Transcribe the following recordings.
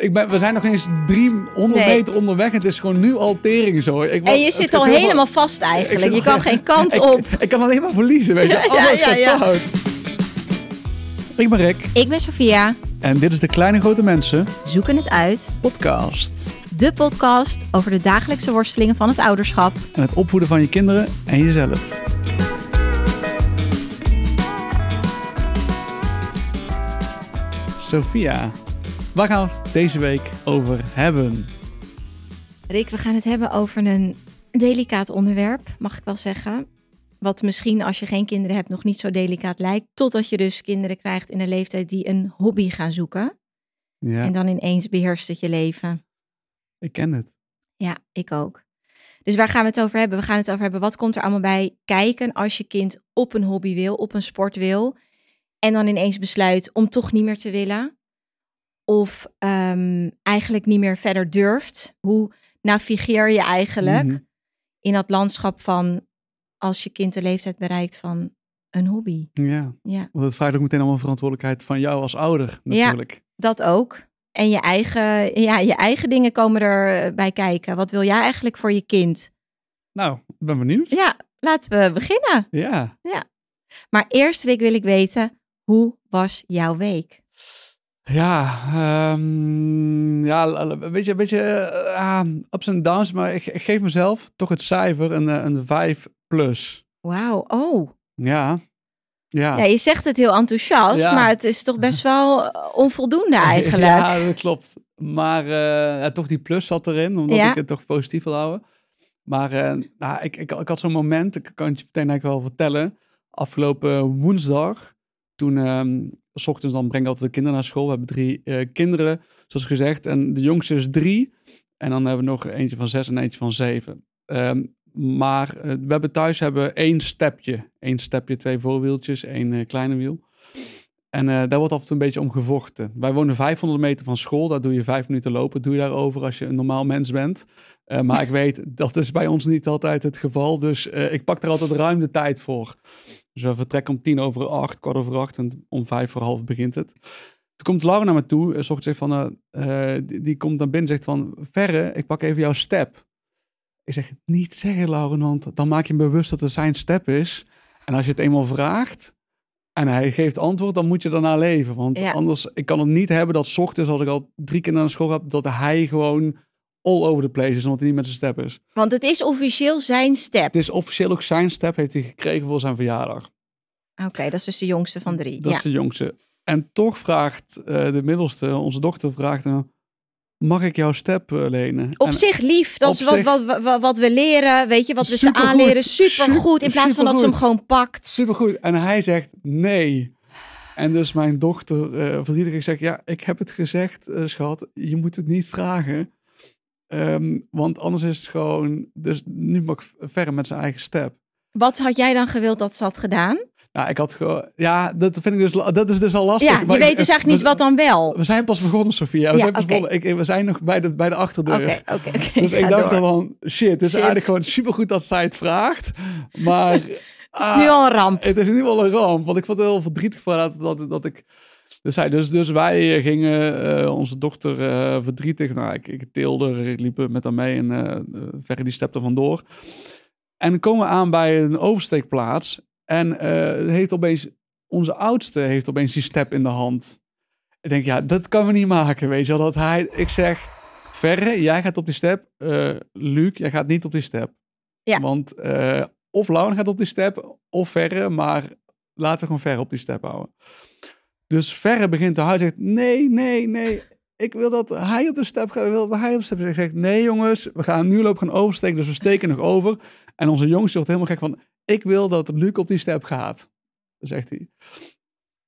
Ik ben, we zijn nog eens 300 Nee. meter onderweg en het is gewoon nu al tering zo. Ik, En je het zit al helemaal- helemaal vast eigenlijk. Je al- kan geen kant ik, op. Ik kan alleen maar verliezen, weet je. Ja, Alles ja, gaat ja. fout. Ik ben Rick Ik ben Sofia. en dit is de Kleine Grote Mensen Zoeken het uit. podcast. De podcast over de dagelijkse worstelingen van het ouderschap. En het opvoeden van je kinderen en jezelf. Sophia, waar gaan we het deze week over hebben? Rick, we gaan het hebben over een delicaat onderwerp, mag ik wel zeggen. Wat misschien als je geen kinderen hebt nog niet zo delicaat lijkt. Totdat je dus kinderen krijgt in een leeftijd die een hobby gaan zoeken. Ja, En dan ineens beheerst het je leven. ik ken het. Ja, ik ook. Dus waar gaan we het over hebben? We gaan het over hebben wat komt er allemaal bij kijken als je kind op een hobby wil, op een sport wil. En dan ineens besluit om toch niet meer te willen. Of ehm, eigenlijk niet meer verder durft. Hoe navigeer je eigenlijk Mhm. in dat landschap van als je kind de leeftijd bereikt van een hobby? Ja, Ja, want het vraagt ook meteen allemaal verantwoordelijkheid van jou als ouder natuurlijk. dat ook. En je eigen, ja, je eigen dingen komen erbij kijken. Wat wil jij eigenlijk voor je kind? Nou, ik ben benieuwd. Ja, laten we beginnen. Ja. Maar eerst, Rick, wil ik weten, hoe was jouw week? Ja, ehm, ja, een beetje, een beetje ah, ups en downs, maar ik, ik geef mezelf toch het cijfer een, eh, een 5 plus. Wauw, oh. Ja, ja. Ja, je zegt het heel enthousiast, Ja. maar het is toch best wel eh, onvoldoende eigenlijk. Ja, dat klopt. Maar ja, toch die plus zat erin, omdat Ja. ik het toch positief wil houden. Maar eh, nou, ik, ik, ik had zo'n moment, ik kan het je meteen eigenlijk wel vertellen. Afgelopen woensdag, toen, ehm, s ochtends dan breng ik altijd de kinderen naar school. We hebben drie eh, kinderen, zoals gezegd. En de jongste is drie. En dan hebben we nog eentje van zes en eentje van zeven. Ehm, maar eh, we hebben thuis hebben één stepje. Eén stepje, twee voorwieltjes, één eh, kleine wiel. En eh, daar wordt af en toe een beetje om gevochten. Wij wonen 500 meter van school. Daar doe je vijf minuten lopen. Doe je daarover als je een normaal mens bent. Eh, maar ik weet, dat is bij ons niet altijd het geval. Dus eh, ik pak er altijd ruim de tijd voor. Dus we vertrekken om tien over acht, kwart over acht. En om vijf voor half begint het. Toen komt Laura naar me toe. En zegt van, die, die komt naar binnen en zegt van... Verre, ik pak even jouw step. Ik zeg, niet zeggen Laura, want dan maak je hem bewust dat het zijn step is. En als je het eenmaal vraagt en hij geeft antwoord, dan moet je daarna leven. Want Ja. anders, ik kan het niet hebben dat 's ochtends, als ik al drie keer naar de school heb, dat hij gewoon all over the place is, omdat hij niet met zijn step is. Want het is officieel zijn step. Het is officieel ook zijn step, heeft hij gekregen voor zijn verjaardag. Oké, dat is dus de jongste van drie. Dat ja. is de jongste. En toch vraagt eh, de middelste, onze dochter vraagt hem, mag ik jouw step eh, lenen? Op En- zich lief, dat is wat, wat, wat, wat we leren, weet je, wat we ze aanleren. Supergoed, in plaats van dat ze hem gewoon pakt. Supergoed. En hij zegt nee. En dus mijn dochter eh verdrietig, ik zeg, ja, ik heb het gezegd, eh, schat, je moet het niet vragen. Ehm, want anders is het gewoon, dus nu mag ik verder met zijn eigen step. Wat had jij dan gewild dat ze had gedaan? Nou, ik had ja, dat vind ik dus, dat is dus al lastig. Ja, je Maar weet ik- dus eigenlijk niet we- wat dan wel. We zijn pas begonnen, Sofia. We, Ja, zijn pas begonnen. Ik, we zijn nog bij de, bij de achterdeur. Oké, oké. Dus ik dacht dan van, shit, het is Shit. eigenlijk gewoon supergoed dat zij het vraagt. Maar... Het is nu al een ramp. Het is ieder geval een ramp, want ik vond het heel verdrietig voor dat, dat, dat ik... Dus, hij, dus, dus wij eh, gingen eh, onze dochter eh, verdrietig... Nou, ik, ik teelde, ik liep met haar mee en eh uh, Ferry die stapte vandoor. En dan komen we aan bij een oversteekplaats. En eh, heeft opeens, onze oudste heeft opeens die step in de hand. Ik denk, ja, dat kan we niet maken, weet je wel. Dat hij, ik zeg, Verre, jij gaat op die step. Eh Luc, jij gaat niet op die step. Ja. Want eh, of Lauren gaat op die step, of Verre, maar laten we gewoon Verre op die step houden. Dus Verre begint te huilen, zegt, nee, nee, nee. Ik wil dat hij op de step gaat. Wil hij op de step gaat. Ik zeg, nee jongens, we gaan nu lopen gaan oversteken, dus we steken nog over. En onze jongste wordt helemaal gek van, ik wil dat Luc op die step gaat. Zegt hij.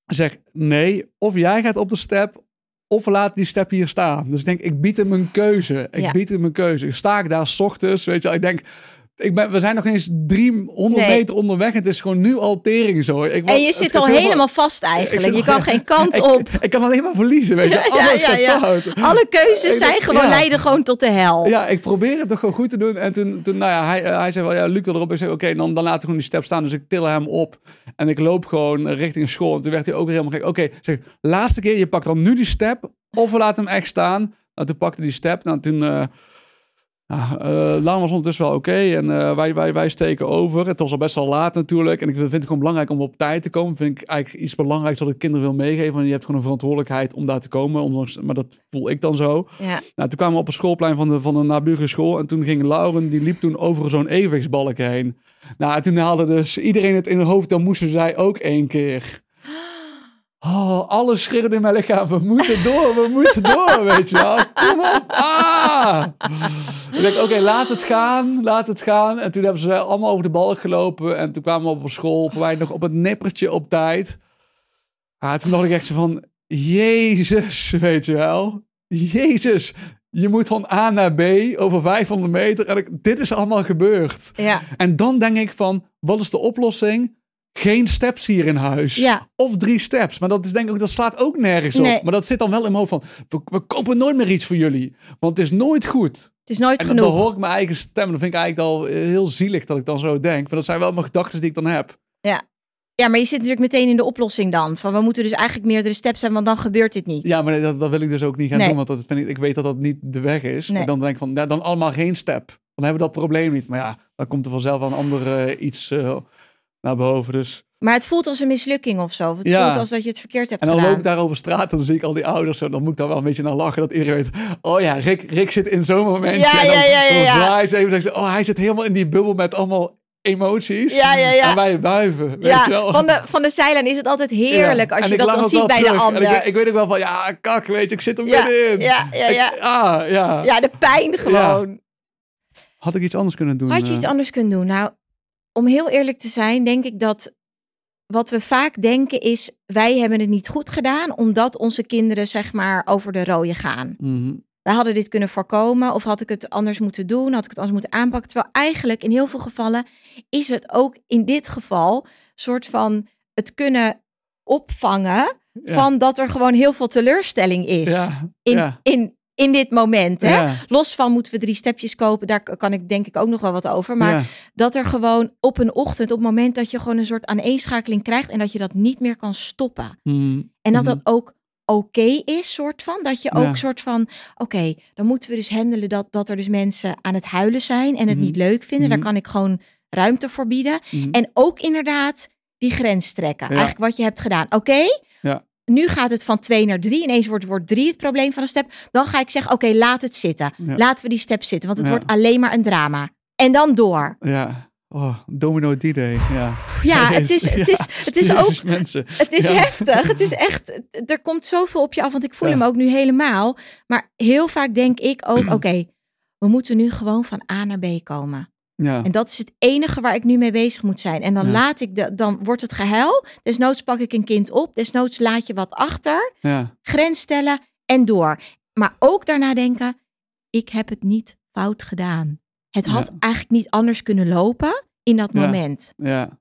Zegt, nee, of jij gaat op de step, of laten die step hier staan. Dus ik denk, ik bied hem een keuze. Ik Ja. bied hem een keuze. Ik sta ik daar 's ochtends, weet je wel. Ik denk, ik ben, we zijn nog eens 300 Nee. meter onderweg. en Het is gewoon nu al tering zo. Ik, En je zit al helemaal vast eigenlijk. Je al- kan geen kant ik, op. Ik kan alleen maar verliezen, weet je. Alles ja, gaat ja. fout. Alle keuzes zijn denk- gewoon, leiden gewoon tot de hel. Ja, ik probeer het toch gewoon goed te doen. En toen, toen nou ja, hij, eh, hij zei wel, ja, Luc wil erop. Ik zei, oké, dan, dan laat ik gewoon die step staan. Dus ik til hem op. En ik loop gewoon richting school. En toen werd hij ook weer helemaal gek. Oké, zeg, laatste keer, je pakt dan nu die step. Of we laten hem echt staan. Nou, toen pakte die step. Nou, toen... eh eh, Laan was ondertussen wel oké. en eh, wij, wij, wij steken over. Het was al best wel laat natuurlijk. En ik vind het gewoon belangrijk om op tijd te komen. Vind ik eigenlijk iets belangrijks wat ik kinderen wil meegeven. Want je hebt gewoon een verantwoordelijkheid om daar te komen. Ondanks, maar dat voel ik dan zo. Ja. Nou, toen kwamen we op een schoolplein van de, van een naburige school. En toen ging Lauren, die liep toen over zo'n evenwichtsbalk heen. Nou, toen haalde dus iedereen het in hun hoofd. Dan moesten zij ook één keer. Oh, alles schreeuwde in mijn lichaam. We moeten door, we moeten door, weet je wel. Kom op, ah! Ik dacht, oké, laat het gaan, laat het gaan. En toen hebben ze allemaal over de balk gelopen. En toen kwamen we op school, voor mij nog op het nippertje op tijd. Ah, toen dacht ik echt zo van, Jezus, weet je wel. Jezus, je moet van A naar B over 500 meter. En ik, dit is allemaal gebeurd. Ja. En dan denk ik van, wat is de oplossing? Geen steps hier in huis. Ja. Of drie steps. Maar dat is denk ik, dat slaat ook nergens Nee. op. Maar dat zit dan wel in mijn hoofd van, we, we kopen nooit meer iets voor jullie. Want het is nooit goed. Het is nooit En dan, dan genoeg. hoor ik mijn eigen stem. Dan vind ik eigenlijk al eh, heel zielig dat ik dan zo denk. Maar dat zijn wel mijn gedachten die ik dan heb. Ja, maar je zit natuurlijk meteen in de oplossing dan. Van we moeten dus eigenlijk meerdere steps hebben, want dan gebeurt dit niet. Ja, maar dat, dat wil ik dus ook niet gaan Nee. doen. Want dat vind ik, ik weet dat dat niet de weg is. Nee. Maar dan denk ik van, ja, dan allemaal geen step. Dan hebben we dat probleem niet. Maar ja, dan komt er vanzelf een ander eh, iets eh, naar boven. Dus. Maar het voelt als een mislukking of zo. Het Ja. voelt als dat je het verkeerd hebt En dan gedaan. loop ik daar over straat en dan zie ik al die ouders zo. Dan moet ik daar wel een beetje naar lachen. Dat iedereen weet, oh ja, Rick, Rick zit in zo'n momentje. Ja, en dan, ja, ja, ja, dan ja. zwaai ze even. Dan zeg ze, oh, hij zit helemaal in die bubbel met allemaal emoties. Ja, ja, ja. En wij wuiven, weet ja, je wel. van de, van de zijlijn is het altijd heerlijk Ja. als En je dat dan ziet bij de terug. Ander. Ik, weet- ik weet ook wel van, ja, kak, weet je, ik zit er middenin. ja, ja, Ik- ja. ah, ja. Ja, de pijn gewoon. Had ik iets anders kunnen doen? Had je iets eh? anders kunnen doen? Nou, om heel eerlijk te zijn, denk ik dat wat we vaak denken is: wij hebben het niet goed gedaan, omdat onze kinderen zeg maar over de rode gaan. Mhm. Wij hadden dit kunnen voorkomen, of had ik het anders moeten doen, had ik het anders moeten aanpakken. Terwijl eigenlijk in heel veel gevallen is het ook in dit geval soort van het kunnen opvangen Ja. van dat er gewoon heel veel teleurstelling is Ja, in, ja, in, in dit moment. Hè? ja, Los van moeten we drie stepjes kopen, daar kan ik denk ik ook nog wel wat over. Maar ja. dat er gewoon op een ochtend, op het moment dat je gewoon een soort aaneenschakeling krijgt en dat je dat niet meer kan stoppen. Mhm. En dat Mhm. dat ook oké is, soort van. Dat je ook Ja. soort van, oké, dan moeten we dus handelen dat, dat er dus mensen aan het huilen zijn en het Mhm. niet leuk vinden. Mhm. Daar kan ik gewoon ruimte voor bieden. Mhm. En ook inderdaad die grens trekken. Eigenlijk wat je hebt gedaan. Oké. Nu gaat het van twee naar drie. Ineens wordt, wordt drie het probleem van een step. Dan ga ik zeggen, oké, laat het zitten. Ja. Laten we die step zitten, want het Ja. wordt alleen maar een drama. En dan door. Ja. Oh, domino D-Day. Ja. Ja, het is, het is, het is ook mensen. Het is heftig. Het is echt. Er komt zoveel op je af, want ik voel hem ook nu helemaal. Maar heel vaak denk ik ook: oké, we moeten nu gewoon van A naar B komen. Ja. En dat is het enige waar ik nu mee bezig moet zijn. En dan Ja. laat ik de, dan wordt het gehuil. Desnoods pak ik een kind op. Desnoods laat je wat achter. Ja. Grens stellen en door. Maar ook daarna denken: ik heb het niet fout gedaan. Het had Ja. eigenlijk niet anders kunnen lopen in dat moment Ja.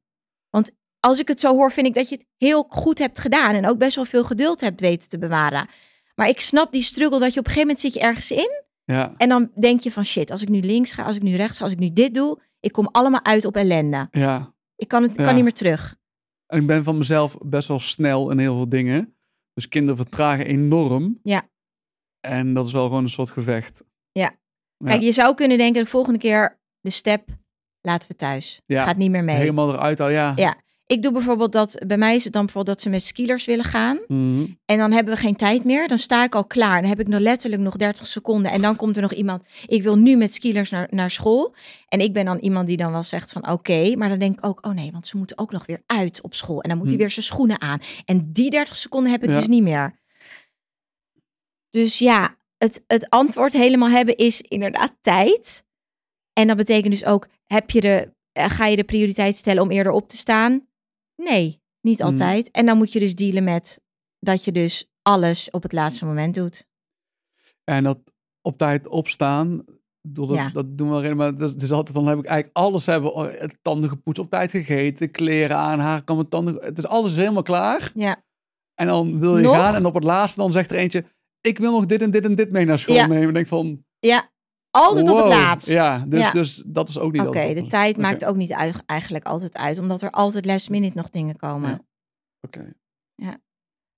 als ik het zo hoor, vind ik dat je het heel goed hebt gedaan. En ook best wel veel geduld hebt weten te bewaren. Maar ik snap die struggle dat je op een gegeven moment zit je ergens in. Ja. En dan denk je van shit, als ik nu links ga, als ik nu rechts ga, als ik nu dit doe. Ik kom allemaal uit op ellende. Ja. Ik kan, het, Ja. kan niet meer terug. En ik ben van mezelf best wel snel in heel veel dingen. Dus kinderen vertragen enorm. Ja. En dat is wel gewoon een soort gevecht. Ja. Ja. Kijk, je zou kunnen denken de volgende keer de step laten we thuis. Ja. Gaat niet meer mee. Helemaal eruit al, ja. Ja. Ik doe bijvoorbeeld dat, bij mij is het dan bijvoorbeeld dat ze met skiers willen gaan. Mhm. En dan hebben we geen tijd meer. Dan sta ik al klaar. Dan heb ik nog letterlijk nog 30 seconden. En dan komt er nog iemand. Ik wil nu met skiers naar, naar school. En ik ben dan iemand die dan wel zegt van oké. maar dan denk ik ook, oh nee, want ze moeten ook nog weer uit op school. En dan moet hij Hm. weer zijn schoenen aan. En die 30 seconden heb ik Ja. dus niet meer. Dus ja, het, het antwoord helemaal hebben is inderdaad tijd. En dat betekent dus ook, heb je de, eh, ga je de prioriteit stellen om eerder op te staan? Nee, niet Hm. altijd. En dan moet je dus dealen met dat je dus alles op het laatste moment doet. En dat op tijd opstaan. Dat, Ja. dat doen we alleen maar. Dat is, altijd, dan heb ik eigenlijk alles hebben. oh, het tanden gepoetst, op tijd gegeten, kleren aan, haar kan mijn tanden. Het is alles helemaal klaar. Ja, En dan wil je Nog? gaan. En op het laatste dan zegt er eentje. Ik wil nog dit en dit en dit mee naar school Ja. nemen. En denk van. ja. Altijd op het laatst. Ja, dus, Ja. dus dat is ook niet. Oké, de tijd maakt ook niet uit, eigenlijk altijd uit, omdat er altijd last minute nog dingen komen. Ja. Oké. Ja.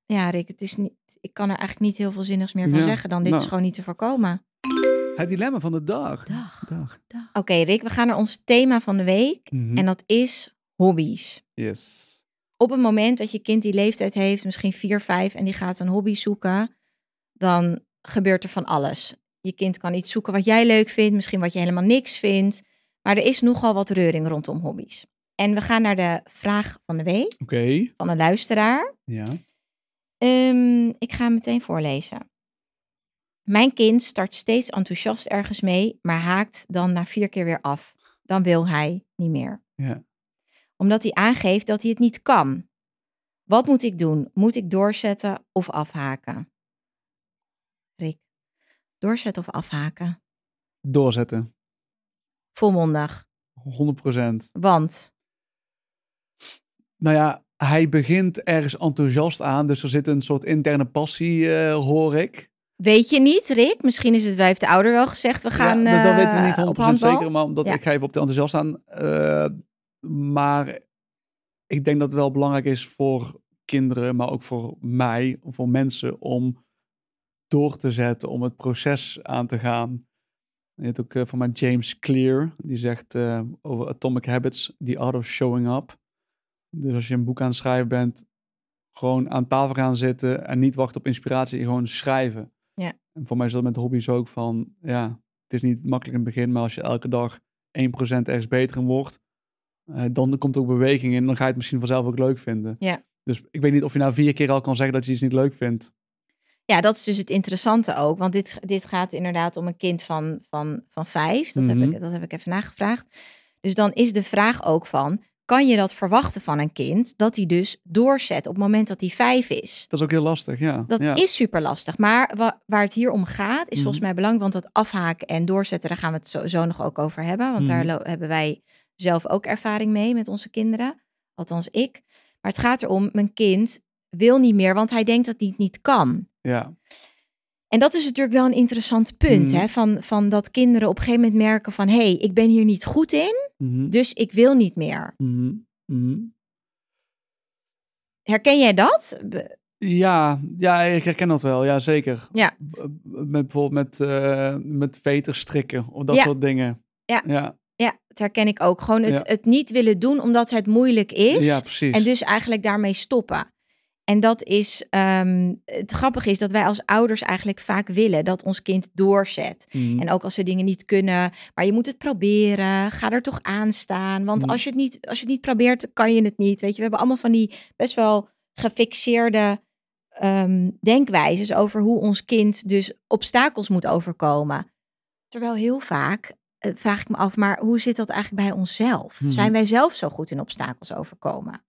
ja, Rick, het is niet, ik kan er eigenlijk niet heel veel zinnigs meer van Ja, zeggen dan dit nou. is gewoon niet te voorkomen. Het dilemma van de dag. Dag. Dag. Oké, Rick, we gaan naar ons thema van de week. Mhm. En dat is hobby's. Yes. Op het moment dat je kind die leeftijd heeft, misschien 4, 5, en die gaat een hobby zoeken, dan gebeurt er van alles. Je kind kan iets zoeken wat jij leuk vindt, misschien wat je helemaal niks vindt. Maar er is nogal wat reuring rondom hobby's. En we gaan naar de vraag van de week Oké. van een luisteraar. Ja. Ehm, ik ga hem meteen voorlezen. Mijn kind start steeds enthousiast ergens mee, maar haakt dan na vier keer weer af. Dan wil hij niet meer. Ja. Omdat hij aangeeft dat hij het niet kan. Wat moet ik doen? Moet ik doorzetten of afhaken? Doorzetten of afhaken? Doorzetten. 100%. Volmondig. Want, Nou ja, hij begint ergens enthousiast aan. Dus er zit een soort interne passie, eh, hoor ik. weet je niet, Rick? Misschien is het, wij heeft de ouder wel gezegd, we gaan ja, dat, dat weten we eh, niet 100% op handbal. zeker, maar omdat Ja. ik ga even op de enthousiast aan. Eh, maar ik denk dat het wel belangrijk is voor kinderen, maar ook voor mij, voor mensen, om door te zetten, om het proces aan te gaan. Je hebt ook eh, van mij James Clear, die zegt eh, over Atomic Habits, The Art of Showing Up. Dus als je een boek aan het schrijven bent, gewoon aan tafel gaan zitten en niet wachten op inspiratie, gewoon schrijven. Ja. En voor mij is dat met hobby's ook van, ja, het is niet makkelijk in het begin, maar als je elke dag 1% ergens beter in wordt, eh, dan komt er ook beweging in en dan ga je het misschien vanzelf ook leuk vinden. Ja. Dus ik weet niet of je nou vier keer al kan zeggen dat je iets niet leuk vindt. Ja, dat is dus het interessante ook. Want dit, dit gaat inderdaad om een kind van, van, van vijf. Dat, Mhm. heb ik, dat heb ik even nagevraagd. Dus dan is de vraag ook van... kan je dat verwachten van een kind? Dat hij dus doorzet op het moment dat hij vijf is. Dat is ook heel lastig, ja. Dat ja. is super lastig. Maar wa- waar het hier om gaat, is volgens Mhm. mij belangrijk. Want dat afhaken en doorzetten, daar gaan we het zo, zo nog ook over hebben. Want daar Mhm. hebben wij zelf ook ervaring mee met onze kinderen. Althans, ik. Maar het gaat erom, mijn kind wil niet meer, want hij denkt dat hij het niet kan. ja. En dat is natuurlijk wel een interessant punt, Mhm. hè? Van, van dat kinderen op een gegeven moment merken van... hé, hey, ik ben hier niet goed in, Mhm. dus ik wil niet meer. Mhm. Herken jij dat? Ja, ja, ik herken dat wel. Ja, zeker. Ja. Met bijvoorbeeld met, eh met veters strikken of dat Ja. soort dingen. Ja. Ja, Ja, dat herken ik ook. Gewoon het, Ja. het niet willen doen omdat het moeilijk is. ja precies. en dus eigenlijk daarmee stoppen. En dat is, ehm, het grappige is dat wij als ouders eigenlijk vaak willen dat ons kind doorzet. Mhm. En ook als ze dingen niet kunnen, maar je moet het proberen. Ga er toch aan staan. Want Mm. als, je het niet, als je het niet probeert, kan je het niet. Weet je, we hebben allemaal van die best wel gefixeerde ehm, denkwijzes over hoe ons kind dus obstakels moet overkomen. Terwijl heel vaak eh, vraag ik me af, maar hoe zit dat eigenlijk bij onszelf? Mhm. Zijn wij zelf zo goed in obstakels overkomen?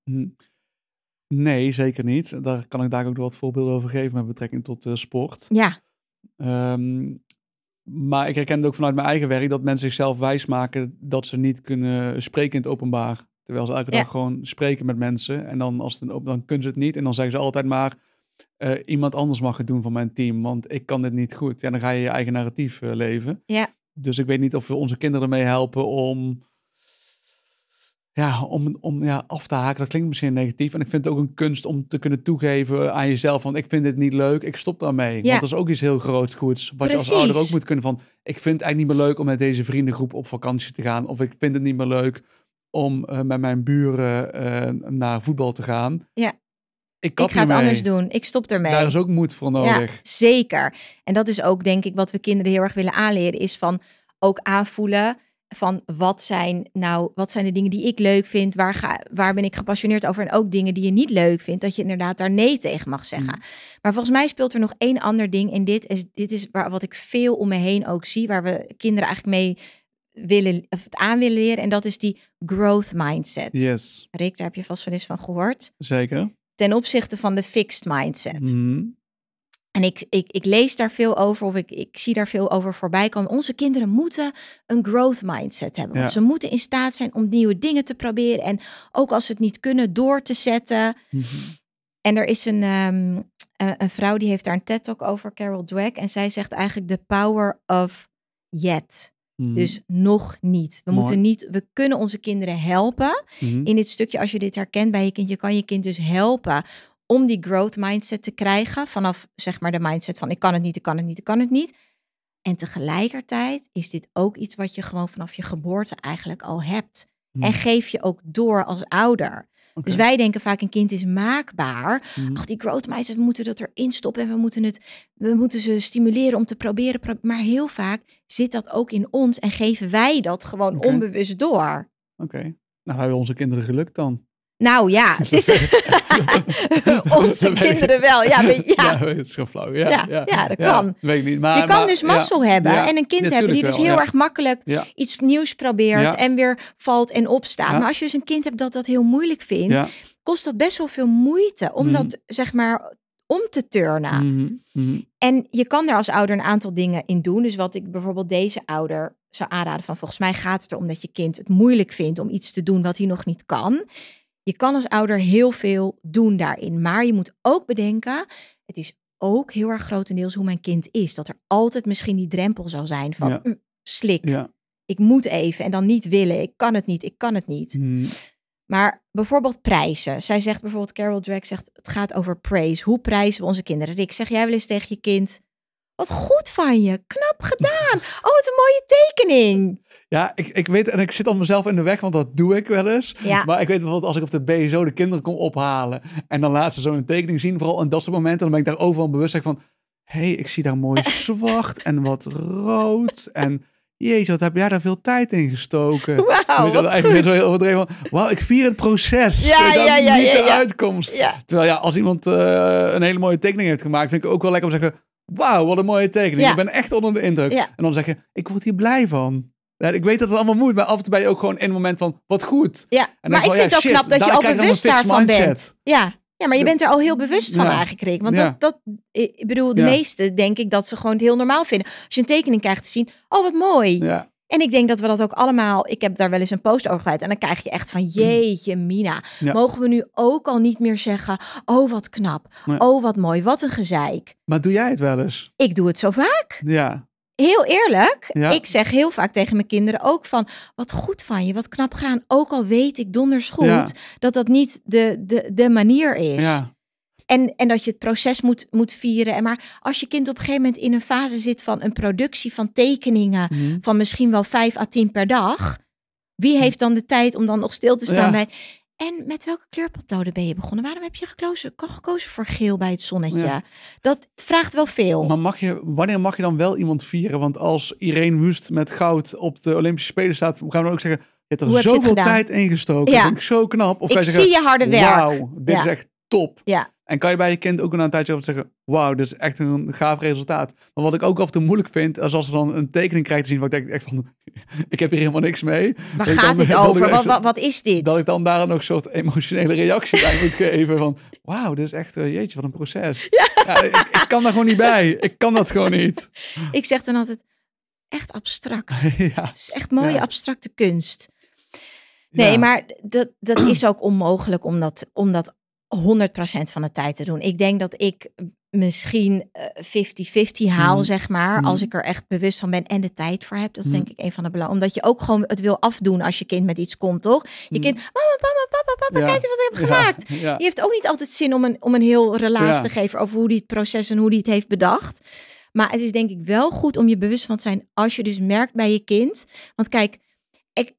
Nee, zeker niet. Daar kan ik daar ook wat voorbeelden over geven met betrekking tot eh, sport. Ja, Ehm, maar ik herken het ook vanuit mijn eigen werk dat mensen zichzelf wijsmaken dat ze niet kunnen spreken in het openbaar. Terwijl ze elke Ja. dag gewoon spreken met mensen. En dan, als het een dan kunnen ze het niet. En dan zeggen ze altijd maar, eh, iemand anders mag het doen van mijn team, want ik kan dit niet goed. Ja, dan ga je je eigen narratief eh, leven. Ja. Dus ik weet niet of we onze kinderen ermee helpen om, ja, om, om ja, af te haken. Dat klinkt misschien negatief. En ik vind het ook een kunst om te kunnen toegeven aan jezelf van, ik vind dit niet leuk, ik stop daarmee. Ja. Want dat is ook iets heel groots goeds. Wat je als ouder ook moet kunnen van, ik vind het eigenlijk niet meer leuk om met deze vriendengroep op vakantie te gaan. Of ik vind het niet meer leuk om eh, met mijn buren eh, naar voetbal te gaan. Ja. Ik, ga het anders doen. Ik stop ermee. Daar is ook moed voor nodig. Ja, zeker. En dat is ook denk ik wat we kinderen heel erg willen aanleren, is van ook aanvoelen van wat zijn nou, wat zijn de dingen die ik leuk vind, waar, ga, waar ben ik gepassioneerd over en ook dingen die je niet leuk vindt, dat je inderdaad daar nee tegen mag zeggen. Maar volgens mij speelt er nog één ander ding en dit is, dit is waar, wat ik veel om me heen ook zie, waar we kinderen eigenlijk mee willen, of het aan willen leren en dat is die growth mindset. Yes, Rick, daar heb je vast wel eens van gehoord. zeker. Ten opzichte van de fixed mindset. Mhm. En ik, ik, ik lees daar veel over of ik, ik zie daar veel over voorbij komen. Onze kinderen moeten een growth mindset hebben. Want Ja. ze moeten in staat zijn om nieuwe dingen te proberen. En ook als ze het niet kunnen, door te zetten. Mhm. En er is een, ehm, eh, een vrouw die heeft daar een TED-talk over, Carol Dweck. En zij zegt eigenlijk the power of yet. Mhm. Dus nog niet. We Mooi. moeten niet, we kunnen onze kinderen helpen Mhm. in dit stukje, als je dit herkent bij je kind, je kan je kind dus helpen om die growth mindset te krijgen. Vanaf zeg maar de mindset van ik kan het niet, ik kan het niet, ik kan het niet. En tegelijkertijd is dit ook iets wat je gewoon vanaf je geboorte eigenlijk al hebt. Hmm. En geef je ook door als ouder. Dus wij denken vaak een kind is maakbaar. Hmm. Ach, die growth mindset, we moeten dat erin stoppen en we moeten, het, we moeten ze stimuleren om te proberen. pro- Maar heel vaak zit dat ook in ons en geven wij dat gewoon onbewust door. Oké. Nou, hebben onze kinderen gelukt dan. Nou ja, het is onze kinderen wel. Ja, maar- ja. Ja, dat is gewoon flauw. Ja, Ja, ja, dat kan. Weet ik niet. Maar, je kan maar- dus mazzel hebben en een kind hebben die dus wel, heel erg makkelijk iets nieuws probeert en weer valt en opstaat. Maar als je dus een kind hebt dat dat heel moeilijk vindt, kost dat best wel veel moeite om Mhm. dat zeg maar om te turnen. Mhm, mhm. En je kan er als ouder een aantal dingen in doen. Dus wat ik bijvoorbeeld deze ouder zou aanraden van volgens mij gaat het erom dat je kind het moeilijk vindt om iets te doen wat hij nog niet kan. Je kan als ouder heel veel doen daarin, maar je moet ook bedenken, het is ook heel erg grotendeels hoe mijn kind is. Dat er altijd misschien die drempel zal zijn van Ja. "Mm, slik, Ja. ik moet even en dan niet willen, ik kan het niet, ik kan het niet. Mhm. Maar bijvoorbeeld prijzen. Zij zegt bijvoorbeeld, Carol Drake zegt, het gaat over praise. Hoe prijzen we onze kinderen? Rick, zeg jij wel eens tegen je kind, wat goed van je, knap gedaan. Oh, wat een mooie tekening. Ja, ik, ik weet, en ik zit al mezelf in de weg, want dat doe ik wel eens. Ja. Maar ik weet bijvoorbeeld als ik op de BSO de kinderen kom ophalen en dan laat ze zo'n tekening zien, vooral in dat soort momenten, dan ben ik daar overal bewust van, hé, hey, ik zie daar mooi zwart en wat rood en jeetje, wat heb jij daar veel tijd in gestoken. Wauw, wat eigenlijk zo heel overdreven wauw, ik vier het proces. Ja, wel, ja, ja, Niet ja, de ja. uitkomst. Terwijl ja, als iemand eh, een hele mooie tekening heeft gemaakt, vind ik ook wel lekker om te zeggen, wauw, wat een mooie tekening. Ja. Ik ben echt onder de indruk. Ja. En dan zeg je, ik word hier blij van. Ja, ik weet dat het allemaal moet, maar af en toe ben je ook gewoon in het moment van, wat goed. Ja, En maar ik vind het ook knap dat je al een bewust daarvan mindset. bent. Ja. ja, maar je bent er al heel bewust van eigenlijk, Rick. Want dat, dat, ik bedoel, de meesten denk ik dat ze gewoon het heel normaal vinden. Als je een tekening krijgt te zien, oh wat mooi. Ja, En ik denk dat we dat ook allemaal. Ik heb daar wel eens een post over gehad. En dan krijg je echt van: Jeetje, Mina. Ja. Mogen we nu ook al niet meer zeggen: Oh, wat knap. Nee. Oh, wat mooi. Wat een gezeik. maar doe jij het wel eens? Ik doe het zo vaak. Ja, Heel eerlijk. Ja. Ik zeg heel vaak tegen mijn kinderen ook van: Wat goed van je. Wat knap gedaan. Ook al weet ik donders goed Ja. dat dat niet de, de, de manier is. ja, En, en dat je het proces moet, moet vieren. En maar als je kind op een gegeven moment in een fase zit van een productie van tekeningen Mhm. van misschien wel 5 à 10 per dag. Wie heeft dan de tijd om dan nog stil te staan Ja. bij... En met welke kleurpotloden ben je begonnen? Waarom heb je gekozen, gekozen voor geel bij het zonnetje? Ja. Dat vraagt wel veel. Maar mag je, wanneer mag je dan wel iemand vieren? Want als Irene Wust met goud op de Olympische Spelen staat, gaan we dan ook zeggen, je hebt er Hoe zoveel tijd in gestoken. Ja. Dat vind ik zo knap. Of Ik zie zeggen, je harde werk. wauw, dit Ja. is echt top. Ja. En kan je bij je kind ook na een tijdje over zeggen, wauw, dit is echt een gaaf resultaat. Maar wat ik ook af en toe moeilijk vind, is als ze dan een tekening krijgt te zien, waar ik denk echt van, ik heb hier helemaal niks mee. Waar dat gaat dit dat ik over? Wat, wat, wat is dit? Dat ik dan daar nog een soort emotionele reactie bij moet geven van, wauw, dit is echt, eh, jeetje, wat een proces. Ja. ik, ik kan daar gewoon niet bij. Ik kan dat gewoon niet. Ik zeg dan altijd, echt abstract. ja. Het is echt mooie abstracte kunst. Nee, maar dat, dat is ook onmogelijk om dat, om dat 100% van de tijd te doen. Ik denk dat ik misschien eh, 50-50 haal, Mhm. zeg maar. Als ik er echt bewust van ben en de tijd voor heb. Dat is Mhm. denk ik een van de belangen. Omdat je ook gewoon het wil afdoen als je kind met iets komt, toch? Je kind, mama, papa, papa, papa, Ja. kijk eens wat ik heb gemaakt. Ja. Je heeft ook niet altijd zin om een, om een heel relaas te geven over hoe die het proces en hoe die het heeft bedacht. Maar het is denk ik wel goed om je bewust van te zijn als je dus merkt bij je kind. Want kijk,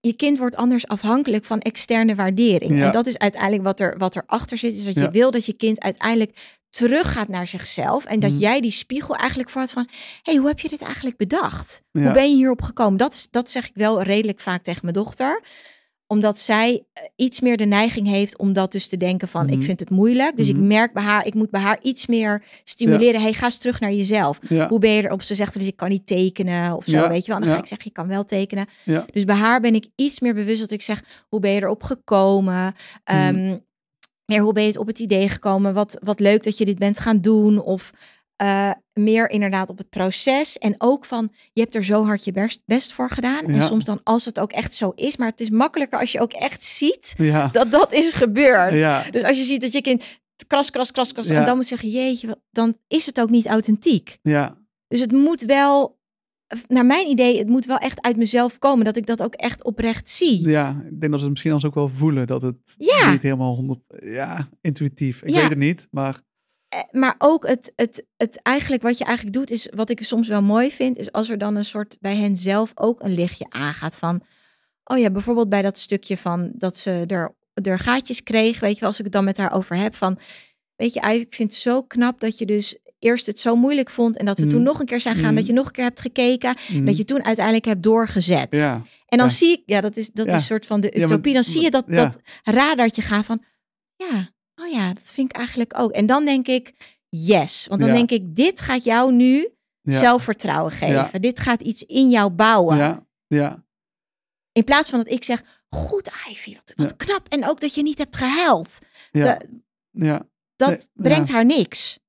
je kind wordt anders afhankelijk van externe waardering. Ja. En dat is uiteindelijk wat er, wat erachter zit, is dat je wil dat je kind uiteindelijk teruggaat naar zichzelf. En dat Mhm. jij die spiegel eigenlijk voor had van, hey, hoe heb je dit eigenlijk bedacht? Ja. Hoe ben je hierop gekomen? Dat, dat zeg ik wel redelijk vaak tegen mijn dochter omdat zij eh, iets meer de neiging heeft om dat dus te denken van, Mhm. ik vind het moeilijk. Dus Mhm. ik merk bij haar, ik moet bij haar iets meer stimuleren. Hey, ga eens terug naar jezelf. Ja. Hoe ben je erop? Ze zegt eens, ik kan niet tekenen of zo, Ja, weet je wel. En dan ga ja. ik zeggen, je kan wel tekenen. Ja. Dus bij haar ben ik iets meer bewust dat ik zeg, hoe ben je erop gekomen? Mhm. Ehm, meer, hoe ben je het op het idee gekomen? Wat, wat leuk dat je dit bent gaan doen. Of eh, meer inderdaad op het proces. En ook van, je hebt er zo hard je best, voor gedaan. En soms dan als het ook echt zo is. Maar het is makkelijker als je ook echt ziet Ja. dat dat is gebeurd. Ja. Dus als je ziet dat je kind kras, kras, kras, kras. En dan moet zeggen, jeetje, dan is het ook niet authentiek. Ja. Dus het moet wel naar mijn idee, het moet wel echt uit mezelf komen. Dat ik dat ook echt oprecht zie. Ja, ik denk dat ze het misschien als ook wel voelen dat het niet helemaal 100, ja, intuïtief. Ik weet het niet, maar Maar ook het, het, het eigenlijk, wat je eigenlijk doet, is wat ik soms wel mooi vind, is als er dan een soort bij hen zelf ook een lichtje aangaat van. Oh ja, bijvoorbeeld bij dat stukje van dat ze er, er gaatjes kreeg. Weet je wel, als ik het dan met haar over heb. Van, weet je, ik vind het zo knap dat je dus eerst het zo moeilijk vond. En dat we toen nog een keer zijn gaan. Mhm. Dat je nog een keer hebt gekeken. mm, Dat je toen uiteindelijk hebt doorgezet. ja, En dan Ja. zie ik, ja, dat is, dat Ja. is een soort van de utopie. dan zie je dat, dat radartje gaan van, ja, oh ja, dat vind ik eigenlijk ook. En dan denk ik, yes. Want dan Ja. denk ik, dit gaat jou nu ja, zelfvertrouwen geven. Dit gaat iets in jou bouwen. ja, ja, In plaats van dat ik zeg, goed Ivy, wat, wat knap. En ook dat je niet hebt gehuild. ja, De- ja. dat Nee, brengt haar niks.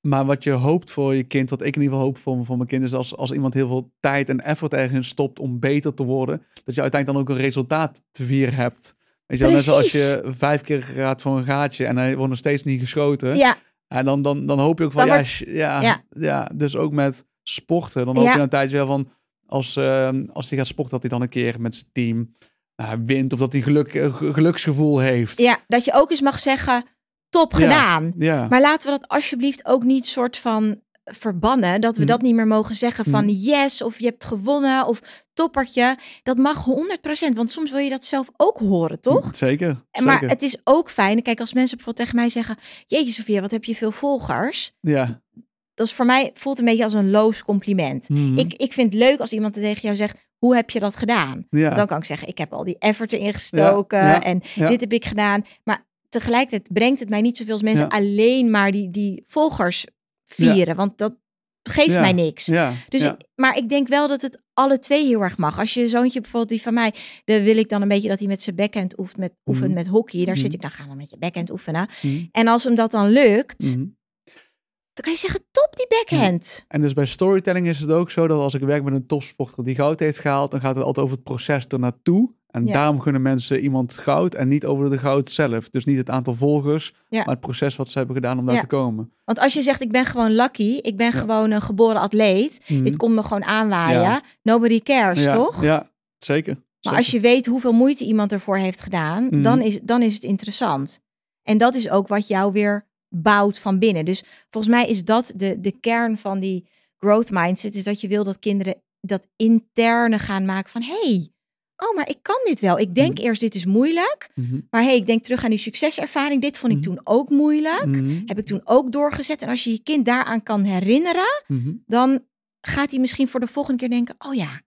Maar wat je hoopt voor je kind, wat ik in ieder geval hoop voor, voor mijn kind, is als, als iemand heel veel tijd en effort ergens stopt om beter te worden, dat je uiteindelijk dan ook een resultaat te vieren hebt. Weet je wel, net zoals Precies. je vijf keer gaat voor een gaatje en hij wordt nog steeds niet geschoten. Ja, En dan, dan, dan hoop je ook van, ja, wordt- ja, Ja. ja. dus ook met sporten. Dan hoop je een tijdje wel van, als, ehm, als hij gaat sporten, dat hij dan een keer met zijn team eh, wint. Of dat hij geluk, eh, ge- geluksgevoel heeft. ja, dat je ook eens mag zeggen, top gedaan. Ja. Maar laten we dat alsjeblieft ook niet soort van verbannen. Dat we Hm. dat niet meer mogen zeggen van Hm. yes of je hebt gewonnen of toppertje. Dat mag 100%, want soms wil je dat zelf ook horen, toch? Zeker. Maar het is ook fijn. Kijk, als mensen bijvoorbeeld tegen mij zeggen: Jeetje, Sofia, wat heb je veel volgers? Ja. Dat is voor mij voelt een beetje als een loos compliment. Ik, ik vind het leuk als iemand tegen jou zegt: Hoe heb je dat gedaan? ja. Dan kan ik zeggen: Ik heb al die effort erin gestoken Ja, ja, en dit heb ik gedaan. Maar tegelijkertijd brengt het mij niet zoveel als mensen alleen maar die, die volgers vieren. Want dat geeft Ja. mij niks. ja. Dus ik- maar ik denk wel dat het alle twee heel erg mag. Als je zoontje bijvoorbeeld die van mij, dan wil ik dan een beetje dat hij met zijn backhand oefent met, oefent Mhm. met hockey. Daar zit Mhm. ik dan gaan we met je backhand oefenen. Mhm. En als hem dat dan lukt, dan kan je zeggen top die backhand. En dus bij storytelling is het ook zo dat als ik werk met een topsporter die goud heeft gehaald, dan gaat het altijd over het proces ernaartoe. En Ja. daarom gunnen mensen iemand goud en niet over de goud zelf. Dus niet het aantal volgers, Ja. maar het proces wat ze hebben gedaan om daar Ja. te komen. Want als je zegt ik ben gewoon lucky, ik ben gewoon een geboren atleet. Mhm. Dit komt me gewoon aanwaaien. Nobody cares, toch? Ja, zeker. Maar als je weet hoeveel moeite iemand ervoor heeft gedaan, Mhm. dan, is, dan is het interessant. En dat is ook wat jou weer bouwt van binnen. Dus volgens mij is dat de, de kern van die growth mindset. Is dat je wil dat kinderen dat interne gaan maken van... hey, oh, maar ik kan dit wel. Ik denk Mhm. eerst dit is moeilijk. Mhm. Maar hey, ik denk terug aan die succeservaring. Dit vond ik Mhm. toen ook moeilijk. Heb ik toen ook doorgezet. En als je je kind daaraan kan herinneren... Dan gaat hij misschien voor de volgende keer denken... oh ja,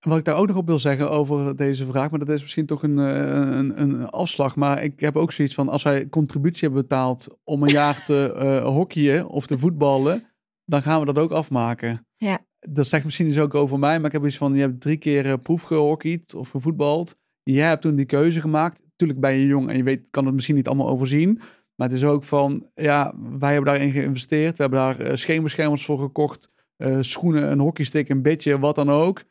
Wat ik daar ook nog op wil zeggen over deze vraag, maar dat is misschien toch een, eh, een, een afslag. Maar ik heb ook zoiets van, als wij contributie hebben betaald om een jaar te eh hockeyen of te voetballen, dan gaan we dat ook afmaken. Ja. Dat zegt misschien iets ook over mij, maar ik heb iets van, je hebt drie keer eh, proef gehockeyd of gevoetbald. Je hebt toen die keuze gemaakt. Tuurlijk ben je jong en je weet, kan het misschien niet allemaal overzien. Maar het is ook van, ja, wij hebben daarin geïnvesteerd. We hebben daar eh, scheenbeschermers voor gekocht. eh, schoenen, een hockeystick, een bitje, wat dan ook.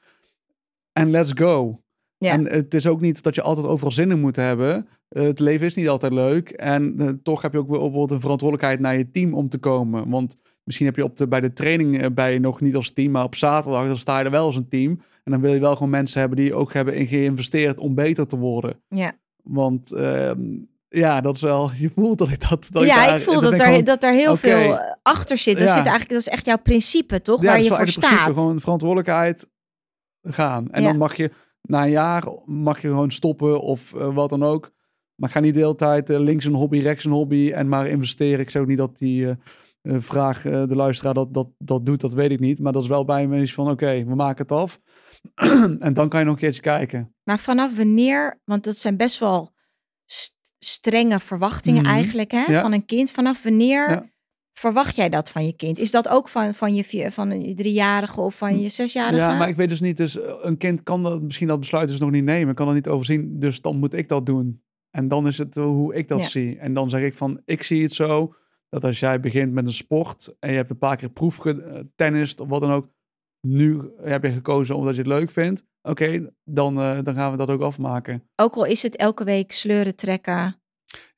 En let's go. Ja. En het is ook niet dat je altijd overal zin in moet hebben. Het leven is niet altijd leuk. En toch heb je ook bijvoorbeeld een verantwoordelijkheid naar je team om te komen. Want misschien heb je op de, bij de training eh, bij nog niet als team, maar op zaterdag dan sta je er wel als een team. En dan wil je wel gewoon mensen hebben die ook hebben in geïnvesteerd om beter te worden. ja. Want ehm, ja, dat is wel, je voelt dat ik dat. dat ja, daar- ik voel dat ik er, gewoon- dat er heel veel eh, achter zit. Dat, Ja. zit eigenlijk, dat is echt jouw principe, toch? Ja, Waar dat je is voor staat. principe, gewoon verantwoordelijkheid gaan. En Ja. dan mag je na een jaar mag je gewoon stoppen of eh, wat dan ook. Maar ga niet de hele tijd links een hobby, rechts een hobby en maar investeren. Ik ook niet dat die vraag, eh, de luisteraar dat, dat, dat doet, dat weet ik niet. Maar dat is wel bij me iets van, oké, we maken het af. en dan kan je nog een keertje kijken. Maar vanaf wanneer, want dat zijn best wel st- strenge verwachtingen Mhm. eigenlijk hè, Ja. van een kind. Vanaf wanneer Ja. verwacht jij dat van je kind? Is dat ook van, van, je, vier- van je driejarige of van je zesjarige? Ja, maar ik weet dus niet, dus eh, een kind kan dat, misschien dat besluit dus nog niet nemen, kan dat niet overzien, dus dan moet ik dat doen. En dan is het eh, hoe ik dat Ja. zie. En dan zeg ik van, ik zie het zo, dat als jij begint met een sport en je hebt een paar keer proef getennist of wat dan ook, nu heb je gekozen omdat je het leuk vindt, oké, dan, eh, dan gaan we dat ook afmaken. Ook al is het elke week sleuren trekken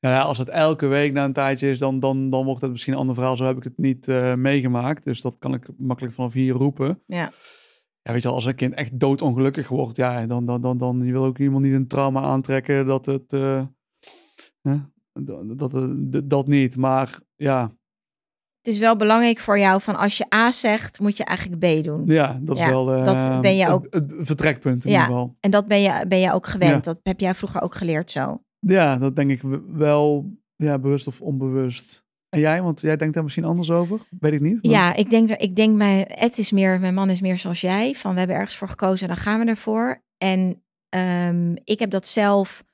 Nou ja, als het elke week na een tijdje is, dan, dan, dan wordt het misschien een ander verhaal. Zo heb ik het niet eh, meegemaakt. Dus dat kan ik makkelijk vanaf hier roepen. Ja. Ja, weet je, wel, als een kind echt doodongelukkig wordt, ja, dan, dan, dan, dan je wil ook iemand niet een trauma aantrekken dat het, eh, dat, dat, dat, niet. Maar ja, Het is wel belangrijk voor jou van als je A zegt, moet je eigenlijk B doen. ja, dat is wel eh, dat ben je het- ook- het, vertrekpunt in Ja. ieder geval. En dat ben je, ben je ook gewend. Ja. Dat heb jij vroeger ook geleerd zo. Ja, dat denk ik wel, ja, bewust of onbewust. En jij, want jij denkt daar misschien anders over? Weet ik niet. maar- Ja, ik denk, ik denk mijn, Ed is meer, mijn man is meer zoals jij. Van we hebben ergens voor gekozen, dan gaan we ervoor. En ehm, ik heb dat zelf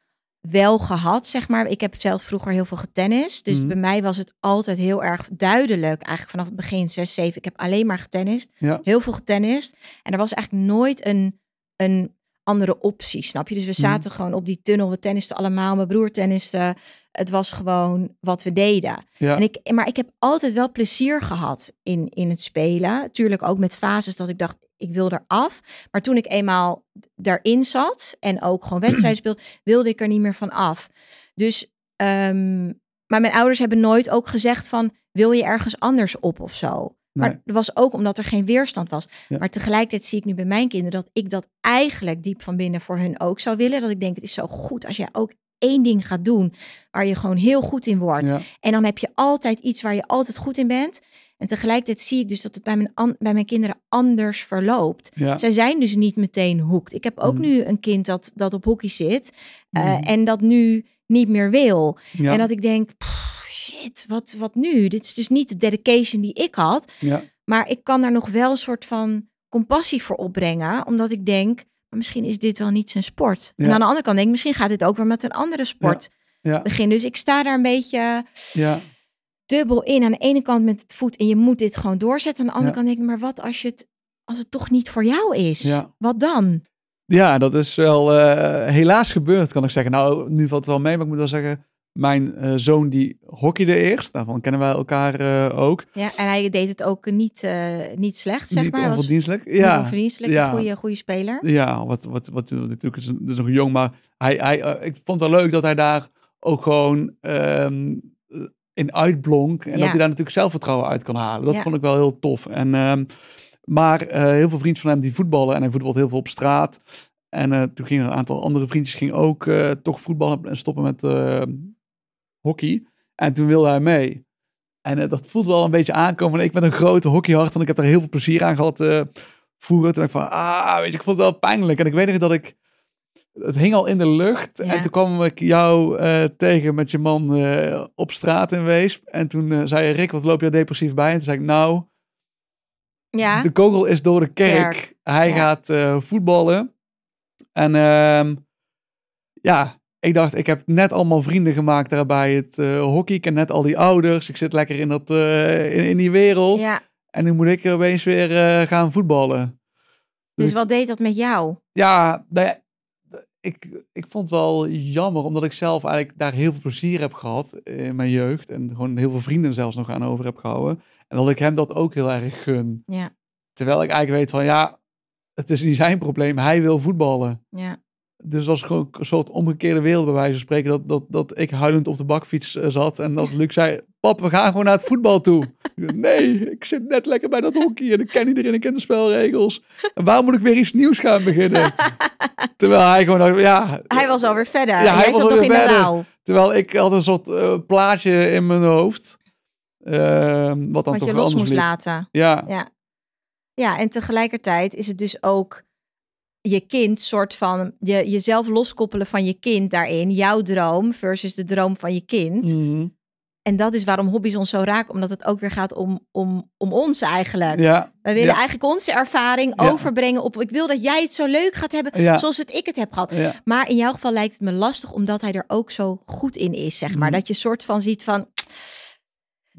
wel gehad, zeg maar. Ik heb zelf vroeger heel veel getennist. Dus Mhm. bij mij was het altijd heel erg duidelijk. Eigenlijk vanaf het begin, 6, 7. Ik heb alleen maar getennist. Ja. Heel veel getennist. En er was eigenlijk nooit een, een andere optie, snap je? Dus we Mhm. zaten gewoon op die tunnel. We tennisten allemaal. Mijn broer tenniste. Het was gewoon wat we deden. Ja. En ik, maar ik heb altijd wel plezier gehad in, in het spelen. Tuurlijk ook met fases dat ik dacht, ik wil eraf. Maar toen ik eenmaal daarin zat en ook gewoon wedstrijden speelde, wilde ik er niet meer van af. Dus, ehm, maar mijn ouders hebben nooit ook gezegd van, wil je ergens anders op of zo? Maar Nee. dat was ook omdat er geen weerstand was. Ja. Maar tegelijkertijd zie ik nu bij mijn kinderen dat ik dat eigenlijk diep van binnen voor hun ook zou willen. Dat ik denk, het is zo goed als jij ook één ding gaat doen waar je gewoon heel goed in wordt. Ja. En dan heb je altijd iets waar je altijd goed in bent. En tegelijkertijd zie ik dus dat het bij mijn, an- bij mijn kinderen anders verloopt. Ja. Zij zijn dus niet meteen hoekt. Ik heb ook Mm. nu een kind dat, dat op hockey zit eh, Mhm. en dat nu niet meer wil. Ja. En dat ik denk, pff, shit, wat, wat nu? Dit is dus niet de dedication die ik had. ja. Maar ik kan daar nog wel een soort van compassie voor opbrengen. Omdat ik denk, misschien is dit wel niet zijn sport. En aan de andere kant denk ik, misschien gaat dit ook weer met een andere sport beginnen. Dus ik sta daar een beetje Ja. Dubbel in. Aan de ene kant met het voet en je moet dit gewoon doorzetten. Aan de andere Ja. kant denk ik, maar wat als, je het, als het toch niet voor jou is? Ja. Wat dan? Ja, dat is wel eh, helaas gebeurd, kan ik zeggen. Nou, nu valt het wel mee, maar ik moet wel zeggen, mijn eh, zoon die hockeyde eerst. Daarvan kennen wij elkaar eh, ook. Ja, en hij deed het ook niet, niet slecht, zeg Niet maar. Was onverdienstelijk. niet Ja, onverdienstelijk, ja. een goede, goede speler. ja wat, wat, wat, natuurlijk is, is nog jong, maar hij, hij, ik vond het wel leuk dat hij daar ook gewoon ehm, in uitblonk. En Ja. dat hij daar natuurlijk zelfvertrouwen uit kan halen. Dat Ja. vond ik wel heel tof. En, ehm, maar eh, heel veel vrienden van hem die voetballen en hij voetbalt heel veel op straat. En eh, toen gingen een aantal andere vriendjes gingen ook eh, toch voetballen en stoppen met hockey. En toen wilde hij mee. En dat voelt wel een beetje aankomen. Ik ben een grote hockeyhart en ik heb er heel veel plezier aan gehad eh, vroeger. Toen dacht ik van, ah, weet je, ik vond het wel pijnlijk. En ik weet nog dat ik, het hing al in de lucht. Ja. En toen kwam ik jou eh, tegen met je man eh, op straat in Weesp. En toen eh, zei je, Rick, wat loop je depressief bij? En toen zei ik, nou, Ja, de kogel is door de kerk. Kerk, Hij ja. gaat voetballen. En ehm, ja, ik dacht, ik heb net allemaal vrienden gemaakt daar bij het hockey. Ik ken net al die ouders. Ik zit lekker in, dat, in, in die wereld. En nu moet ik opeens weer gaan voetballen. Dus wat deed dat met jou? Ja, nou ja, ik, ik vond het wel jammer, omdat ik zelf eigenlijk daar heel veel plezier heb gehad in mijn jeugd. En gewoon heel veel vrienden zelfs nog aan over heb gehouden. En dat ik hem dat ook heel erg gun. Ja, Terwijl ik eigenlijk weet van, ja, het is niet zijn probleem. Hij wil voetballen. ja. Dus dat was gewoon een soort omgekeerde wereld bij wijze van spreken. Dat, dat, dat ik huilend op de bakfiets eh, zat. En dat Luc zei, pap, we gaan gewoon naar het voetbal toe. Nee, ik zit net lekker bij dat hockey. En ik ken iedereen, ik ken de spelregels. En waarom moet ik weer iets nieuws gaan beginnen? Terwijl hij gewoon dacht, ja... Hij was alweer verder. Ja, hij was zat nog in de rouw. Terwijl ik had een soort eh, plaatje in mijn hoofd. ehm, wat dan Wat toch je los moest liep. laten. Ja, Ja. ja, en tegelijkertijd is het dus ook je kind soort van je, jezelf loskoppelen van je kind daarin. Jouw droom versus de droom van je kind. Mhm. En dat is waarom hobby's ons zo raken. Omdat het ook weer gaat om, om, om ons eigenlijk. ja, We willen Ja. eigenlijk onze ervaring Ja. overbrengen op... Ik wil dat jij het zo leuk gaat hebben ja, zoals het ik het heb gehad. Maar in jouw geval lijkt het me lastig omdat hij er ook zo goed in is, zeg maar. Mhm. Dat je soort van ziet van...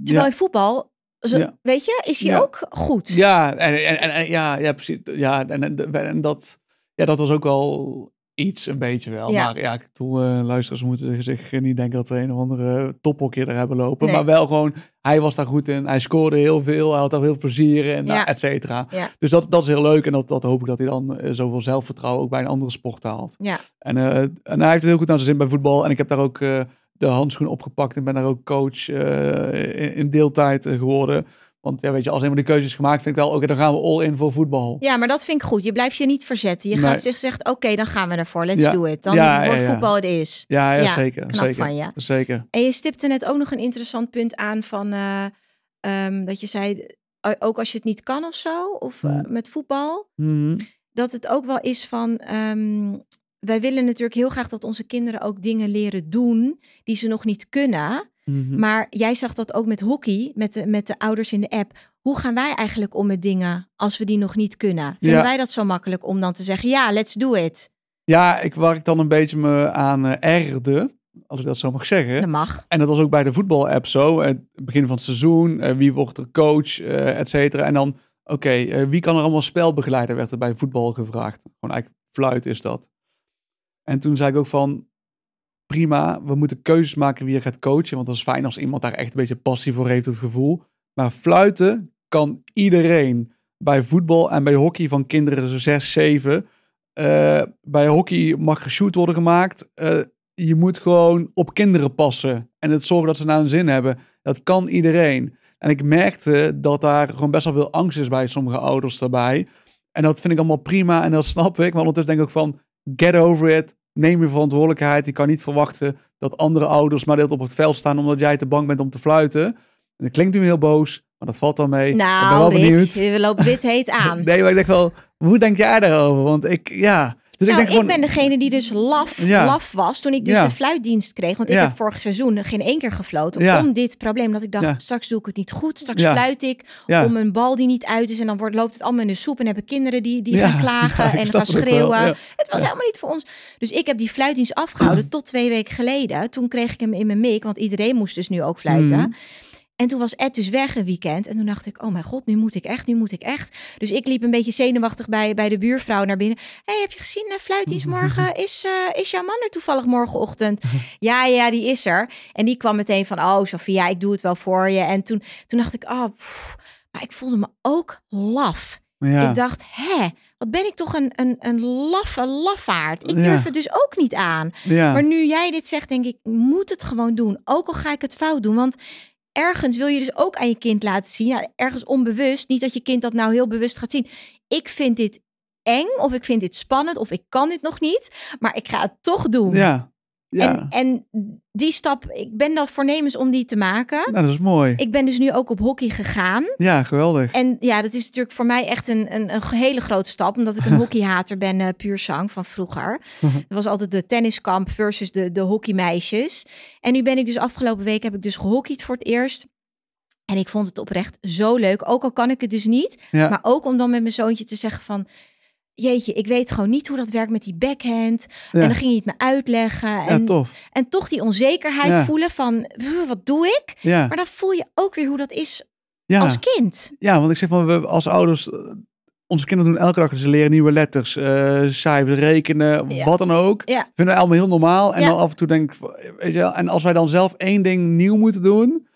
Terwijl in voetbal, zo, Ja. weet je, is hij Ja. ook goed. Ja, en, en, ja, ja, precies. Ja, en, en, en dat, ja, dat was ook wel iets, een beetje wel. Ja. Maar ja, ik bedoel, eh, luisteraars moeten zich niet denken dat we een of andere tophokje er hebben lopen. Nee. Maar wel gewoon, hij was daar goed in. Hij scoorde heel veel. Hij had daar heel veel plezier in, Ja. et cetera. Ja. Dus dat, dat is heel leuk. En dat, dat hoop ik dat hij dan eh, zoveel zelfvertrouwen ook bij een andere sport haalt. Ja. En, eh, en hij heeft het heel goed naar zijn zin bij voetbal. En ik heb daar ook eh, de handschoen opgepakt en ben daar ook coach eh, in, in deeltijd eh, geworden. Want ja, weet je, als eenmaal die keuzes gemaakt, vind ik wel, oké, dan gaan we all in voor voetbal. Ja, maar dat vind ik goed. Je blijft je niet verzetten. Je Nee. gaat zich zegt, oké, dan gaan we ervoor. Let's Ja. do it. Dan Ja, wordt ja. voetbal het is. Ja, ja, zeker. knap zeker, van je. Zeker. En je stipte net ook nog een interessant punt aan van eh, ehm, dat je zei, eh, ook als je het niet kan of zo, of eh, Hmm. met voetbal, Mhm. dat het ook wel is van, ehm, wij willen natuurlijk heel graag dat onze kinderen ook dingen leren doen die ze nog niet kunnen. Mhm. Maar jij zag dat ook met hockey, met de, met de ouders in de app. Hoe gaan wij eigenlijk om met dingen als we die nog niet kunnen? Vinden Ja. wij dat zo makkelijk om dan te zeggen, ja, let's do it? Ja, ik, waar ik dan een beetje me aan eh, ergerde, als ik dat zo mag zeggen. Dat mag. En dat was ook bij de voetbal-app zo. Het begin van het seizoen, eh, wie wordt er coach, eh et cetera. En dan, oké, wie kan er allemaal spelbegeleider, werd er bij voetbal gevraagd. Gewoon eigenlijk fluit is dat. En toen zei ik ook van, prima, we moeten keuzes maken wie er gaat coachen. Want dat is fijn als iemand daar echt een beetje passie voor heeft, het gevoel. Maar fluiten kan iedereen. Bij voetbal en bij hockey van kinderen 6, 7. Eh, bij hockey mag geshoot worden gemaakt. Eh, je moet gewoon op kinderen passen. En het zorgen dat ze naar hun zin hebben. Dat kan iedereen. En ik merkte dat daar gewoon best wel veel angst is bij sommige ouders daarbij. En dat vind ik allemaal prima en dat snap ik. Maar ondertussen denk ik ook van, get over it. Neem je verantwoordelijkheid. Je kan niet verwachten dat andere ouders maar dit op het veld staan omdat jij te bang bent om te fluiten. En dat klinkt nu heel boos, maar dat valt dan mee. ik ben Nou, wel Rick, benieuwd. we lopen wit heet aan. Nee, maar ik denk wel, hoe denk jij daarover? Want ik, ja. Dus nou, ik ik, denk gewoon, ben degene die dus laf, Ja. laf was toen ik dus Ja. de fluitdienst kreeg. Want ik Ja. heb vorig seizoen geen één keer gefloten om dit probleem. Dat ik dacht, straks doe ik het niet goed. Straks fluit ik om een bal die niet uit is. En dan wordt, loopt het allemaal in de soep. En hebben kinderen die, die gaan klagen ik en gaan schreeuwen. Het was helemaal niet voor ons. Dus ik heb die fluitdienst afgehouden tot twee weken geleden. Toen kreeg ik hem in mijn mik. Want iedereen moest dus nu ook fluiten. Mhm. En toen was Ed dus weg een weekend. En toen dacht ik, oh mijn god, nu moet ik echt, nu moet ik echt. Dus ik liep een beetje zenuwachtig bij, bij de buurvrouw naar binnen. hey, heb je gezien, uh, fluitdienst morgen? Is, eh, is jouw man er toevallig morgenochtend? ja, ja, die is er. En die kwam meteen van, oh Sofia, ik doe het wel voor je. En toen, toen dacht ik, oh, pff, maar ik voelde me ook laf. Ja. Ik dacht, hè, wat ben ik toch een, een, een laffe lafaard. Ik Ja. durf het dus ook niet aan. ja. Maar nu jij dit zegt, denk ik, ik moet het gewoon doen. Ook al ga ik het fout doen. Want ergens wil je dus ook aan je kind laten zien. Ergens onbewust. Niet dat je kind dat nou heel bewust gaat zien. Ik vind dit eng of ik vind dit spannend of ik kan dit nog niet. Maar ik ga het toch doen. ja. Ja. En, en die stap, ik ben dan voornemens om die te maken. Nou, dat is mooi. Ik ben dus nu ook op hockey gegaan. Ja, geweldig. En ja, dat is natuurlijk voor mij echt een, een, een hele grote stap. Omdat ik een hockeyhater ben, eh, puur zang van vroeger. Dat was altijd de tenniskamp versus de, de hockeymeisjes. En nu ben ik dus afgelopen week heb ik dus gehockeyd voor het eerst. En ik vond het oprecht zo leuk. Ook al kan ik het dus niet. Ja. Maar ook om dan met mijn zoontje te zeggen van... Jeetje, ik weet gewoon niet hoe dat werkt met die backhand. Ja. En dan ging hij het me uitleggen. ja, En, tof. en toch die onzekerheid Ja. voelen van... "Pff, Wat doe ik? Maar dan voel je ook weer hoe dat is als kind. ja, want ik zeg van, we als ouders, eh, onze kinderen doen elke dag, ze leren nieuwe letters, eh, cijfers, rekenen, wat dan ook. Ja. Vinden we allemaal heel normaal. En dan af en toe denk ik, weet je wel, en als wij dan zelf één ding nieuw moeten doen.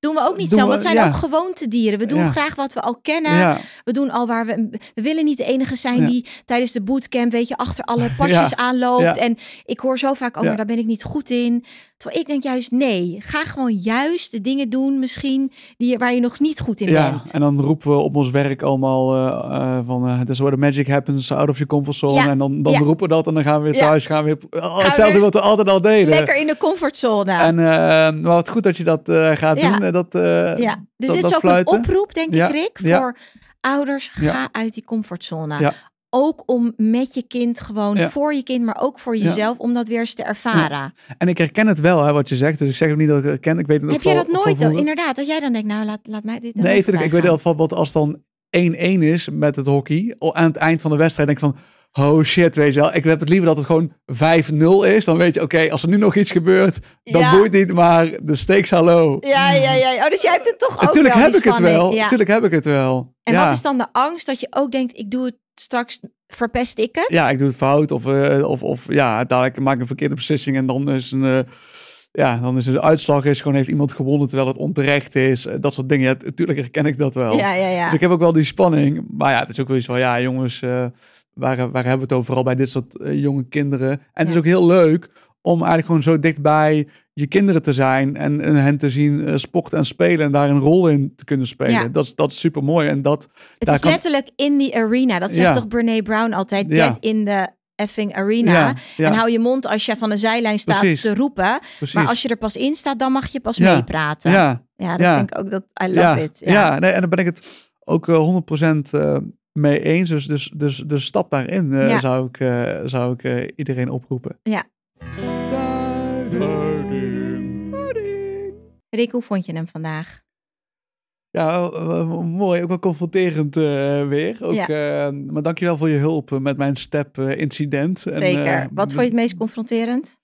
Doen we ook niet Doen zelf. we- Dat zijn ja. ook gewoontedieren. We doen Ja. graag wat we al kennen. Ja, We doen al waar we. We willen niet de enige zijn die tijdens de bootcamp, weet je, achter alle pasjes aanloopt. En ik hoor zo vaak, oh, maar daar ben ik niet goed in. Terwijl ik denk juist, nee, ga gewoon juist de dingen doen, misschien die waar je nog niet goed in ja. bent. en dan roepen we op ons werk allemaal eh, eh, van, uh, this is where the magic happens, out of your comfort zone. Ja. En dan, dan Ja. roepen we dat en dan gaan we weer thuis, gaan we weer, oh, hetzelfde wat we altijd al deden. Lekker in de comfortzone. En eh, maar wat goed dat je dat eh, gaat doen. eh, dat, eh, ja, dus dat- dit dat is ook fluiten. een oproep, denk ik, Rick, voor ouders. Ga uit die comfortzone. Ook om met je kind gewoon, Ja. voor je kind, maar ook voor Ja. jezelf, om dat weer eens te ervaren. En ik herken het wel, hè, wat je zegt. Dus ik zeg ook niet dat ik het herken. Ik weet het Heb jij dat nooit, inderdaad, dat jij dan denkt, nou laat, laat mij dit Nee, natuurlijk. Ik weet dat bijvoorbeeld als dan 1-1 is met het hockey. Aan het eind van de wedstrijd denk ik van... Oh shit, weet je wel. Ik heb het liever dat het gewoon 5-0 is. Dan weet je, oké, als er nu nog iets gebeurt, dan Ja. boeit niet. Maar de stakes hallo. Ja, ja, ja. Oh, dus jij hebt het toch ook Natuurlijk wel, heb ik het wel. Ja. Natuurlijk heb ik het wel. En ja. wat is dan de angst dat je ook denkt, ik doe het straks, verpest ik het? Ja, ik doe het fout. Of, eh, of, of ja, dadelijk maak ik een verkeerde beslissing. En dan is een... eh, ja, dan is de uitslag is gewoon heeft iemand gewonnen terwijl het onterecht is. Eh, Dat soort dingen. Ja, natuurlijk herken ik dat wel. ja, ja. ja. Dus ik heb ook wel die spanning. Maar ja, het is ook wel iets van, ja jongens, waar, waar hebben we het over? Vooral bij dit soort jonge kinderen. En het is ook heel leuk om eigenlijk gewoon zo dichtbij je kinderen te zijn en, en hen te zien uh, sporten en spelen en daar een rol in te kunnen spelen. Ja. Dat, is- dat is super mooi. En dat, Het daar is kan- letterlijk in die arena. Dat zegt Ja. toch Brene Brown altijd, get in the effing arena. ja, ja, En hou je mond als je van de zijlijn staat Precies. te roepen. precies. Maar als je er pas in staat, dan mag je pas Ja. meepraten. Ja, ja, dat vind ik ook dat I love ja, it. Ja, nee, en daar ben ik het ook eh, 100% eh, mee eens. Dus, dus, dus de stap daarin eh, zou ik, eh, zou ik eh, iedereen oproepen. Ja. Duiding. Rick, hoe vond je hem vandaag? Ja, mooi. Ook wel confronterend eh, weer. Ook, eh, maar dankjewel voor je hulp eh, met mijn step-incident. Zeker. Wat vond je het meest confronterend?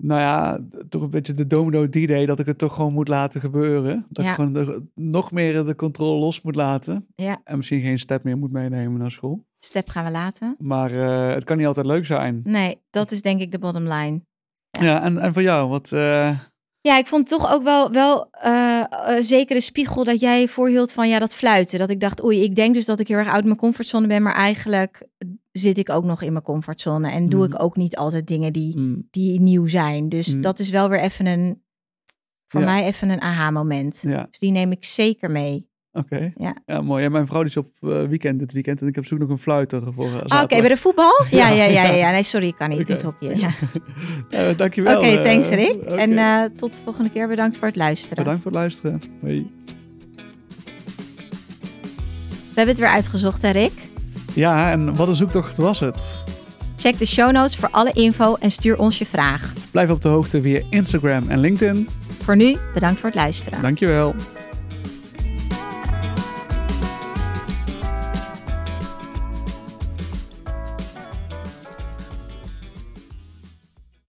Nou ja, toch een beetje de domino D-day dat ik het toch gewoon moet laten gebeuren. Dat Ja. ik gewoon de- nog meer de controle los moet laten. Ja. En misschien geen step meer moet meenemen naar school. Step gaan we laten. Maar eh, het kan niet altijd leuk zijn. Nee, dat is denk ik de bottom line. Ja. En, en voor jou, wat... eh, Ja, ik vond het toch ook wel, wel zeker een spiegel dat jij voorhield van ja, dat fluiten. Dat ik dacht, oei, ik denk dus dat ik heel erg uit mijn comfortzone ben, maar eigenlijk zit ik ook nog in mijn comfortzone en doe Mhm. ik ook niet altijd dingen die, mm, die nieuw zijn. Dus Mhm. dat is wel weer even een, voor Ja. mij even een aha-moment. ja, Dus die neem ik zeker mee. Oké. Ja. mooi. Ja, mijn vrouw is op eh, weekend dit weekend en ik heb zoek nog een fluiter voor Ah, Oké, bij de voetbal? Ja, ja, ja, ja, Ja. ja. Nee, sorry, ik kan niet. Ik Oké. moet hockeyen. Ja. Eh, dankjewel. Oké, eh, thanks Rick. En eh, tot de volgende keer. Bedankt voor het luisteren. Bedankt voor het luisteren. Hoi. We hebben het weer uitgezocht, hè Rick? Ja, en wat een zoektocht was het? Check de show notes voor alle info en stuur ons je vraag. Blijf op de hoogte via Instagram en LinkedIn. Voor nu, bedankt voor het luisteren. Dankjewel.